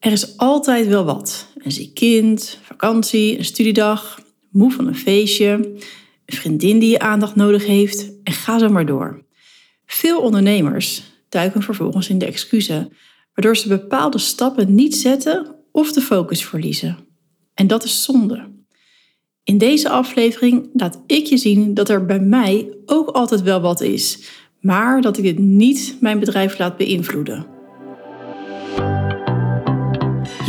Er is altijd wel wat. Een ziek kind, vakantie, een studiedag, moe van een feestje, een vriendin die je aandacht nodig heeft en ga zo maar door. Veel ondernemers duiken vervolgens in de excuses, waardoor ze bepaalde stappen niet zetten of de focus verliezen. En dat is zonde. In deze aflevering laat ik je zien dat er bij mij ook altijd wel wat is, maar dat ik dit niet mijn bedrijf laat beïnvloeden.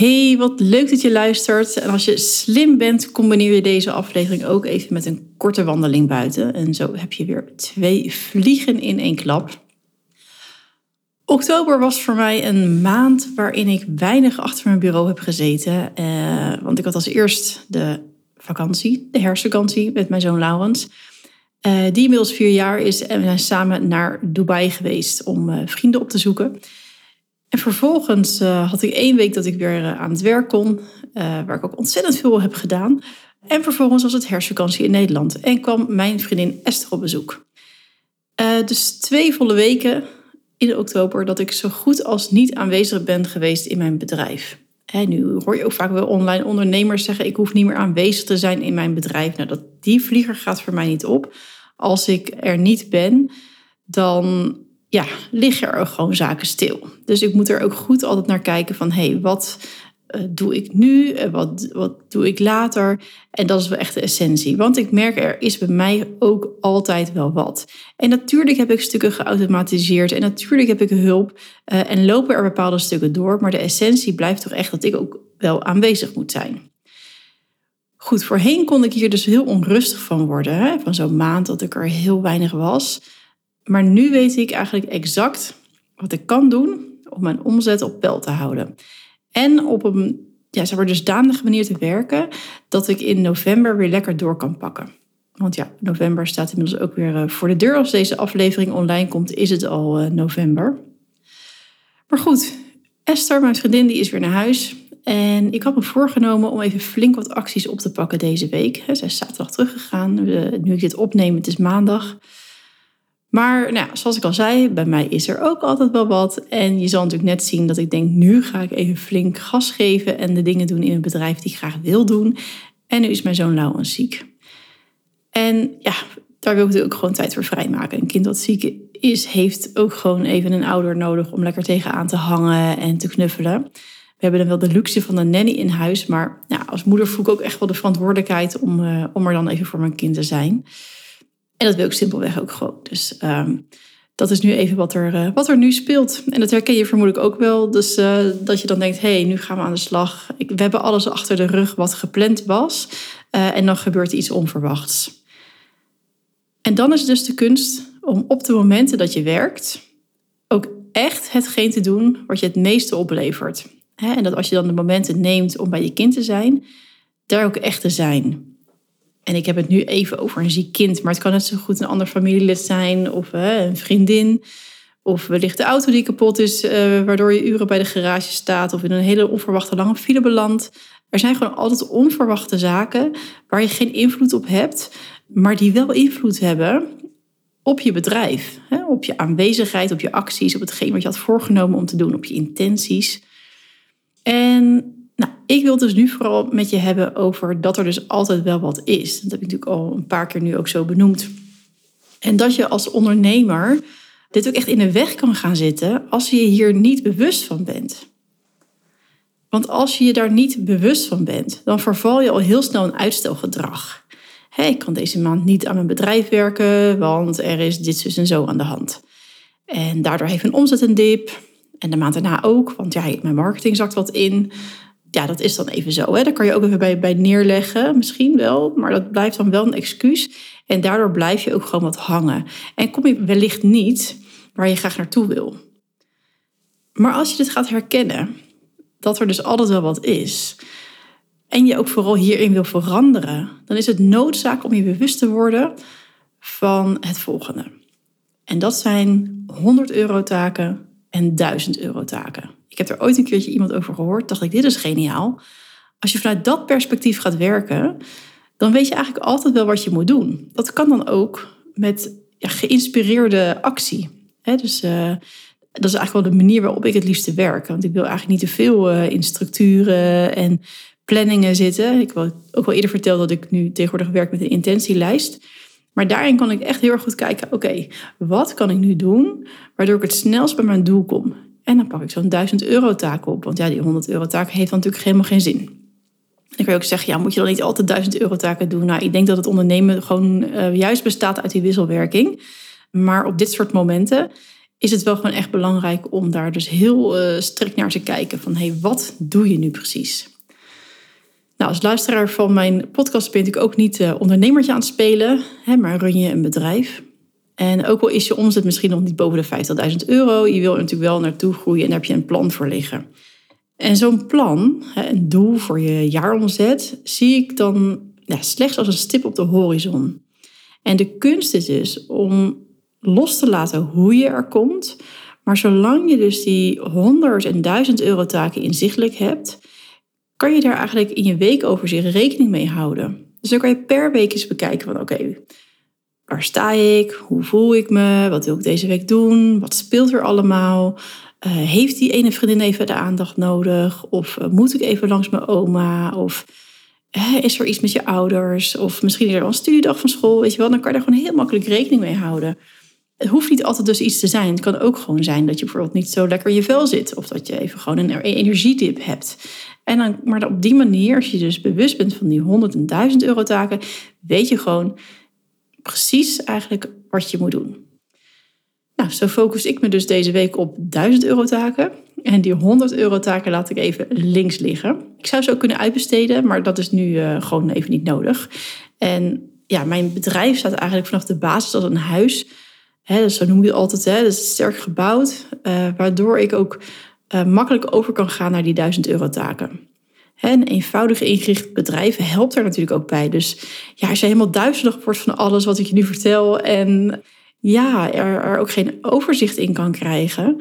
Hey, wat leuk dat je luistert. En als je slim bent, combineer je deze aflevering ook even met een korte wandeling buiten. En zo heb je weer twee vliegen in één klap. Oktober was voor mij een maand waarin ik weinig achter mijn bureau heb gezeten. Eh, want ik had als eerst de vakantie, de herfstvakantie met mijn zoon Laurens. Uh, die inmiddels vier jaar is en we zijn samen naar Dubai geweest om uh, vrienden op te zoeken. En vervolgens uh, had ik één week dat ik weer uh, aan het werk kon, uh, waar ik ook ontzettend veel heb gedaan. En vervolgens was het herfstvakantie in Nederland en kwam mijn vriendin Esther op bezoek. dus twee volle weken in oktober dat ik zo goed als niet aanwezig ben geweest in mijn bedrijf. En nu hoor je ook vaak wel online ondernemers zeggen: ik hoef niet meer aanwezig te zijn in mijn bedrijf. Nou, dat, die vlieger gaat voor mij niet op. Als ik er niet ben, dan ja, liggen er gewoon zaken stil. Dus ik moet er ook goed altijd naar kijken van hé, hey, wat uh, doe ik nu? Uh, wat, wat doe ik later? En dat is wel echt de essentie. Want ik merk er is bij mij ook altijd wel wat. En natuurlijk heb ik stukken geautomatiseerd en natuurlijk heb ik hulp uh, en lopen er bepaalde stukken door. Maar de essentie blijft toch echt dat ik ook wel aanwezig moet zijn. Goed, voorheen kon ik hier dus heel onrustig van worden. Hè? Van zo'n maand dat ik er heel weinig was. Maar nu weet ik eigenlijk exact wat ik kan doen om mijn omzet op peil te houden. En op een ja, zeg maar, dusdanige manier te werken dat ik in november weer lekker door kan pakken. Want ja, november staat inmiddels ook weer eh, voor de deur. Als deze aflevering online komt, is het al eh, november. Maar goed, Esther, mijn vriendin, die is weer naar huis. En ik had me voorgenomen om even flink wat acties op te pakken deze week. Zij is zaterdag teruggegaan. Nu ik dit opneem, het is maandag. Maar nou, zoals ik al zei, bij mij is er ook altijd wel wat. En je zal natuurlijk net zien dat ik denk, nu ga ik even flink gas geven en de dingen doen in een bedrijf die ik graag wil doen. En nu is mijn zoon Laurens ziek. En ja, daar wil ik natuurlijk ook gewoon tijd voor vrijmaken. Een kind dat ziek is, heeft ook gewoon even een ouder nodig om lekker tegenaan te hangen en te knuffelen. We hebben dan wel de luxe van een nanny in huis, maar ja, als moeder voel ik ook echt wel de verantwoordelijkheid om, uh, om er dan even voor mijn kind te zijn. En dat wil ik simpelweg ook gewoon. Dus ehm, dat is nu even wat er, uh, wat er nu speelt. En dat herken je vermoedelijk ook wel. Dus uh, dat je dan denkt, hé, hey, nu gaan we aan de slag. Ik, we hebben alles achter de rug wat gepland was. Uh, en dan gebeurt iets onverwachts. En dan is dus de kunst om op de momenten dat je werkt... ook echt hetgeen te doen wat je het meeste oplevert. En dat als je dan de momenten neemt om bij je kind te zijn... daar ook echt te zijn. En ik heb het nu even over een ziek kind, maar het kan net zo goed een ander familielid zijn of een vriendin. Of wellicht de auto die kapot is, uh, waardoor je uren bij de garage staat of in een hele onverwachte lange file belandt. Er zijn gewoon altijd onverwachte zaken waar je geen invloed op hebt, maar die wel invloed hebben op je bedrijf. Hè? Op je aanwezigheid, op je acties, op hetgeen wat je had voorgenomen om te doen, op je intenties. En nou, ik wil het dus nu vooral met je hebben over dat er dus altijd wel wat is. Dat heb ik natuurlijk al een paar keer nu ook zo benoemd. En dat je als ondernemer dit ook echt in de weg kan gaan zitten als je hier niet bewust van bent. Want als je je daar niet bewust van bent, dan verval je al heel snel in uitstelgedrag. ik kan deze maand niet aan mijn bedrijf werken, want er is dit, zus en zo aan de hand. En daardoor heeft mijn omzet een dip. En de maand daarna ook, want ja, mijn marketing zakt wat in ja, dat is dan even zo. Hè? Daar kan je ook even bij, bij neerleggen, misschien wel. Maar dat blijft dan wel een excuus. En daardoor blijf je ook gewoon wat hangen. En kom je wellicht niet waar je graag naartoe wil. Maar als je dit gaat herkennen, dat er dus altijd wel wat is, en je ook vooral hierin wil veranderen, dan is het noodzaak om je bewust te worden van het volgende. En dat zijn 100 euro taken en 1000 euro taken. Ik heb er ooit een keertje iemand over gehoord, dacht ik, dit is geniaal. Als je vanuit dat perspectief gaat werken, dan weet je eigenlijk altijd wel wat je moet doen. Dat kan dan ook met ja, geïnspireerde actie. dus uh, dat is eigenlijk wel de manier waarop ik het liefste werk. Want ik wil eigenlijk niet te veel uh, in structuren en planningen zitten. Ik wil ook wel eerder verteld dat ik nu tegenwoordig werk met een intentielijst. Maar daarin kan ik echt heel goed kijken, oké, wat kan ik nu doen waardoor ik het snelst bij mijn doel kom? En dan pak ik zo'n 1000 euro taak op, want ja, die 100 euro taak heeft dan natuurlijk helemaal geen zin. Dan kan je ook zeggen, ja, moet je dan niet altijd 1000 euro taken doen? Nou, ik denk dat het ondernemen gewoon uh, juist bestaat uit die wisselwerking. Maar op dit soort momenten is het wel gewoon echt belangrijk om daar dus heel uh, strikt naar te kijken van, hé, hey, wat doe je nu precies? Nou, als luisteraar van mijn podcast ben ik ook niet uh, ondernemertje aan het spelen, hè, maar run je een bedrijf. En ook al is je omzet misschien nog niet boven de 50.000 euro, je wil er natuurlijk wel naartoe groeien en daar heb je een plan voor liggen. En zo'n plan, een doel voor je jaaromzet, zie ik dan ja, slechts als een stip op de horizon. En de kunst is dus om los te laten hoe je er komt, maar zolang je dus die 100 en 1000 euro taken inzichtelijk hebt, kan je daar eigenlijk in je weekoverzicht rekening mee houden. Dus dan kan je per week eens bekijken van oké, waar sta ik? Hoe voel ik me? Wat wil ik deze week doen? Wat speelt er allemaal? Uh, heeft die ene vriendin even de aandacht nodig? Of uh, moet ik even langs mijn oma? Of is er iets met je ouders? Of misschien is er wel een studiedag van school, weet je wel? Dan kan je daar gewoon heel makkelijk rekening mee houden. Het hoeft niet altijd dus iets te zijn. Het kan ook gewoon zijn dat je bijvoorbeeld niet zo lekker in je vel zit. Of dat je even gewoon een energiedip hebt. En dan, maar op die manier, als je dus bewust bent van die 100 en 1000 euro taken, weet je gewoon precies eigenlijk wat je moet doen. Nou, zo focus ik me dus deze week op 1000 euro taken. En die 100 euro taken laat ik even links liggen. Ik zou ze ook kunnen uitbesteden, maar dat is nu uh, gewoon even niet nodig. En ja, mijn bedrijf staat eigenlijk vanaf de basis als een huis. Hè, dus zo noem je het altijd. Hè, dus sterk gebouwd, uh, waardoor ik ook uh, makkelijk over kan gaan naar die 1000 euro taken. Een eenvoudig ingericht bedrijf helpt er natuurlijk ook bij. Dus ja, als je helemaal duizelig wordt van alles wat ik je nu vertel en ja, er, er ook geen overzicht in kan krijgen,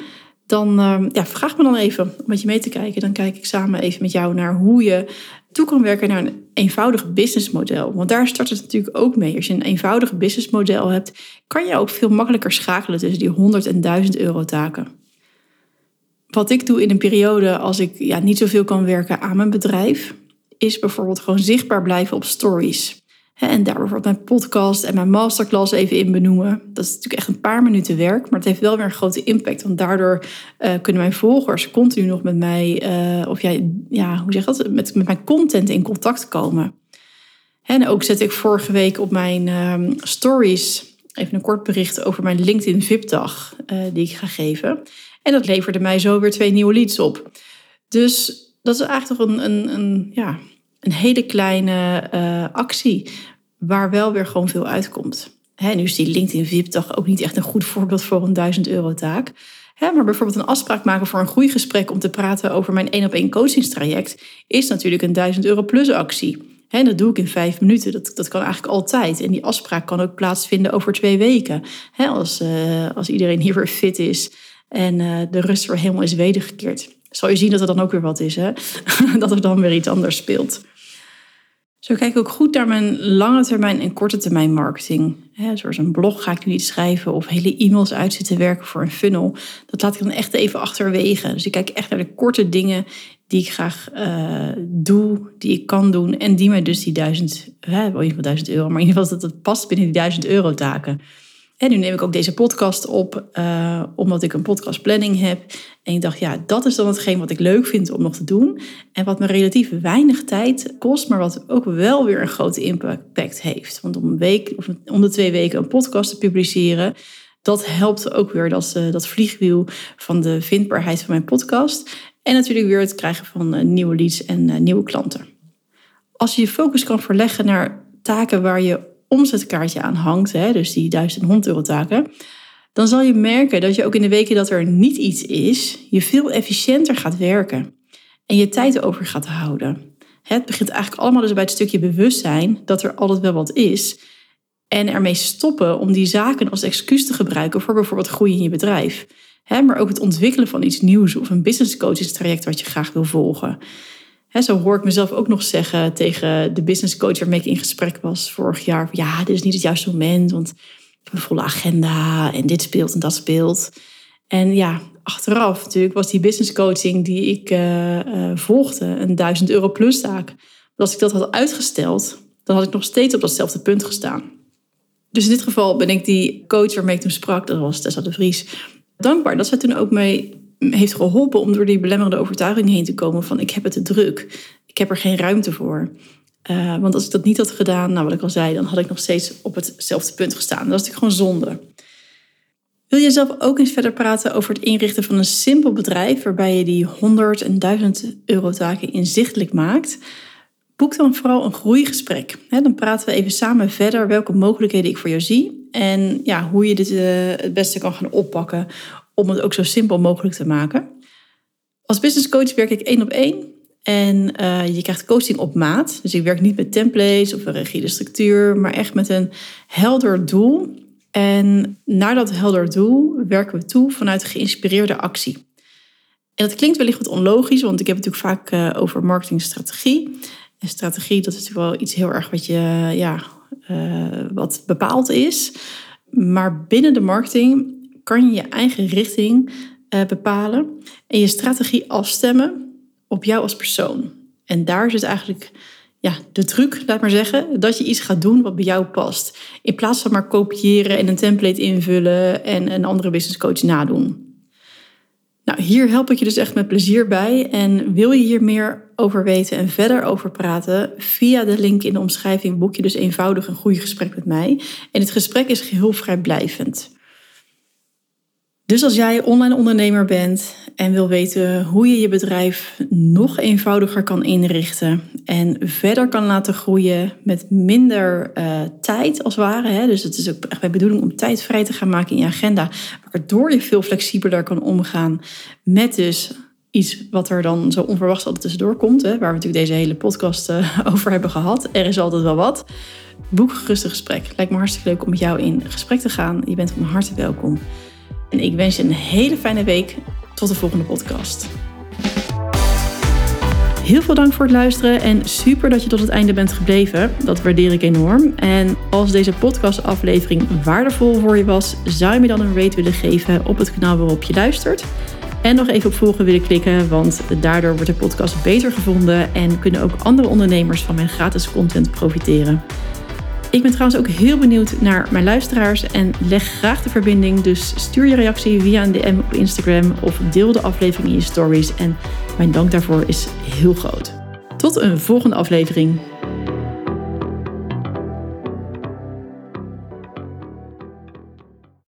dan uh, ja, vraag me dan even om met je mee te kijken. Dan kijk ik samen even met jou naar hoe je toe kan werken naar een eenvoudig businessmodel. Want daar start het natuurlijk ook mee. Als je een eenvoudig businessmodel hebt, kan je ook veel makkelijker schakelen tussen die 100 en 1000 euro taken wat ik doe in een periode als ik ja, niet zoveel kan werken aan mijn bedrijf, is bijvoorbeeld gewoon zichtbaar blijven op stories. En daar bijvoorbeeld mijn podcast en mijn masterclass even in benoemen. Dat is natuurlijk echt een paar minuten werk, maar het heeft wel weer een grote impact. Want daardoor uh, kunnen mijn volgers continu nog met mij, uh, of ja, ja, hoe zeg dat, met, met mijn content in contact komen. En ook zet ik vorige week op mijn uh, stories even een kort bericht over mijn LinkedIn VIP-dag uh, die ik ga geven. En dat leverde mij zo weer twee nieuwe leads op. Dus dat is eigenlijk toch een, een, een, ja, een hele kleine uh, actie waar wel weer gewoon veel uitkomt. Hè, nu is die LinkedIn VIP-dag ook niet echt een goed voorbeeld voor een 1000 euro taak. Maar bijvoorbeeld een afspraak maken voor een groeigesprek om te praten over mijn één op één coachingstraject is natuurlijk een 1000 euro plus actie. En dat doe ik in vijf minuten. Dat, dat kan eigenlijk altijd. En die afspraak kan ook plaatsvinden over twee weken. Als, uh, als iedereen hier weer fit is en uh, de rust weer helemaal is wedergekeerd. Zal je zien dat er dan ook weer wat is, hè? dat er dan weer iets anders speelt. Zo kijk ik ook goed naar mijn lange termijn en korte termijn marketing. zoals een blog ga ik nu niet schrijven of hele e-mails uit zitten werken voor een funnel. Dat laat ik dan echt even achterwege. Dus ik kijk echt naar de korte dingen die ik graag uh, doe, die ik kan doen. En die mij dus die duizend, hè, wel in ieder geval duizend euro, maar in ieder geval dat het past binnen die duizend euro taken. En nu neem ik ook deze podcast op, uh, omdat ik een podcastplanning heb. En ik dacht, ja, dat is dan hetgeen wat ik leuk vind om nog te doen. En wat me relatief weinig tijd kost, maar wat ook wel weer een grote impact heeft. Want om een week of om de twee weken een podcast te publiceren, dat helpt ook weer dat, uh, dat vliegwiel van de vindbaarheid van mijn podcast. En natuurlijk weer het krijgen van uh, nieuwe leads en nieuwe klanten. Als je je focus kan verleggen naar taken waar je omzetkaartje aan hangt, hè, dus die 1100 euro taken, dan zal je merken dat je ook in de weken dat er niet iets is, je veel efficiënter gaat werken en je tijd over gaat houden. Het begint eigenlijk allemaal dus bij het stukje bewustzijn dat er altijd wel wat is. En ermee stoppen om die zaken als excuus te gebruiken voor bijvoorbeeld groei in je bedrijf. Maar ook het ontwikkelen van iets nieuws of een business traject wat je graag wil volgen. Zo hoor ik mezelf ook nog zeggen tegen de business coach waarmee ik in gesprek was vorig jaar. Ja, dit is niet het juiste moment, want ik heb een volle agenda en dit speelt en dat speelt. En ja, achteraf natuurlijk was die business coaching die ik uh, uh, volgde een 1000 euro plus taak. als ik dat had uitgesteld, dan had ik nog steeds op datzelfde punt gestaan. Dus in dit geval ben ik die coach waarmee ik toen sprak, dat was Tessa de Vries, dankbaar dat zij toen ook mee heeft geholpen om door die belemmerende overtuiging heen te komen van ik heb het te druk, ik heb er geen ruimte voor. Uh, want als ik dat niet had gedaan, nou wat ik al zei, dan had ik nog steeds op hetzelfde punt gestaan. Dat is natuurlijk gewoon zonde. Wil je zelf ook eens verder praten over het inrichten van een simpel bedrijf waarbij je die 100 en 1000 euro taken inzichtelijk maakt? Boek dan vooral een groeigesprek. Dan praten we even samen verder welke mogelijkheden ik voor jou zie en ja, hoe je dit eh, het beste kan gaan oppakken om het ook zo simpel mogelijk te maken. Als business coach werk ik één op één en uh, je krijgt coaching op maat. Dus ik werk niet met templates of een rigide structuur, maar echt met een helder doel en naar dat helder doel werken we toe vanuit geïnspireerde actie. En dat klinkt wellicht wat onlogisch, want ik heb het natuurlijk vaak uh, over marketingstrategie. En strategie, dat is natuurlijk wel iets heel erg wat je, ja, uh, wat bepaald is. Maar binnen de marketing kan je je eigen richting uh, bepalen en je strategie afstemmen op jou als persoon. En daar zit eigenlijk ja, de truc, laat maar zeggen, dat je iets gaat doen wat bij jou past. In plaats van maar kopiëren en een template invullen en een andere business coach nadoen. Nou, hier help ik je dus echt met plezier bij. En wil je hier meer over weten en verder over praten? Via de link in de omschrijving boek je dus eenvoudig een goede gesprek met mij. En het gesprek is geheel vrijblijvend. Dus als jij online ondernemer bent en wil weten hoe je je bedrijf nog eenvoudiger kan inrichten en verder kan laten groeien met minder uh, tijd als het ware. Hè? Dus het is ook echt mijn bedoeling om tijd vrij te gaan maken in je agenda, waardoor je veel flexibeler kan omgaan met dus iets wat er dan zo onverwachts altijd tussendoor komt, hè? waar we natuurlijk deze hele podcast uh, over hebben gehad. Er is altijd wel wat. Boek gerust een gesprek. Lijkt me hartstikke leuk om met jou in gesprek te gaan. Je bent van harte welkom. En ik wens je een hele fijne week. Tot de volgende podcast. Heel veel dank voor het luisteren en super dat je tot het einde bent gebleven. Dat waardeer ik enorm. En als deze podcastaflevering waardevol voor je was, zou je me dan een rate willen geven op het kanaal waarop je luistert. En nog even op volgen willen klikken, want daardoor wordt de podcast beter gevonden en kunnen ook andere ondernemers van mijn gratis content profiteren. Ik ben trouwens ook heel benieuwd naar mijn luisteraars en leg graag de verbinding. Dus stuur je reactie via een DM op Instagram of deel de aflevering in je stories. En mijn dank daarvoor is heel groot. Tot een volgende aflevering.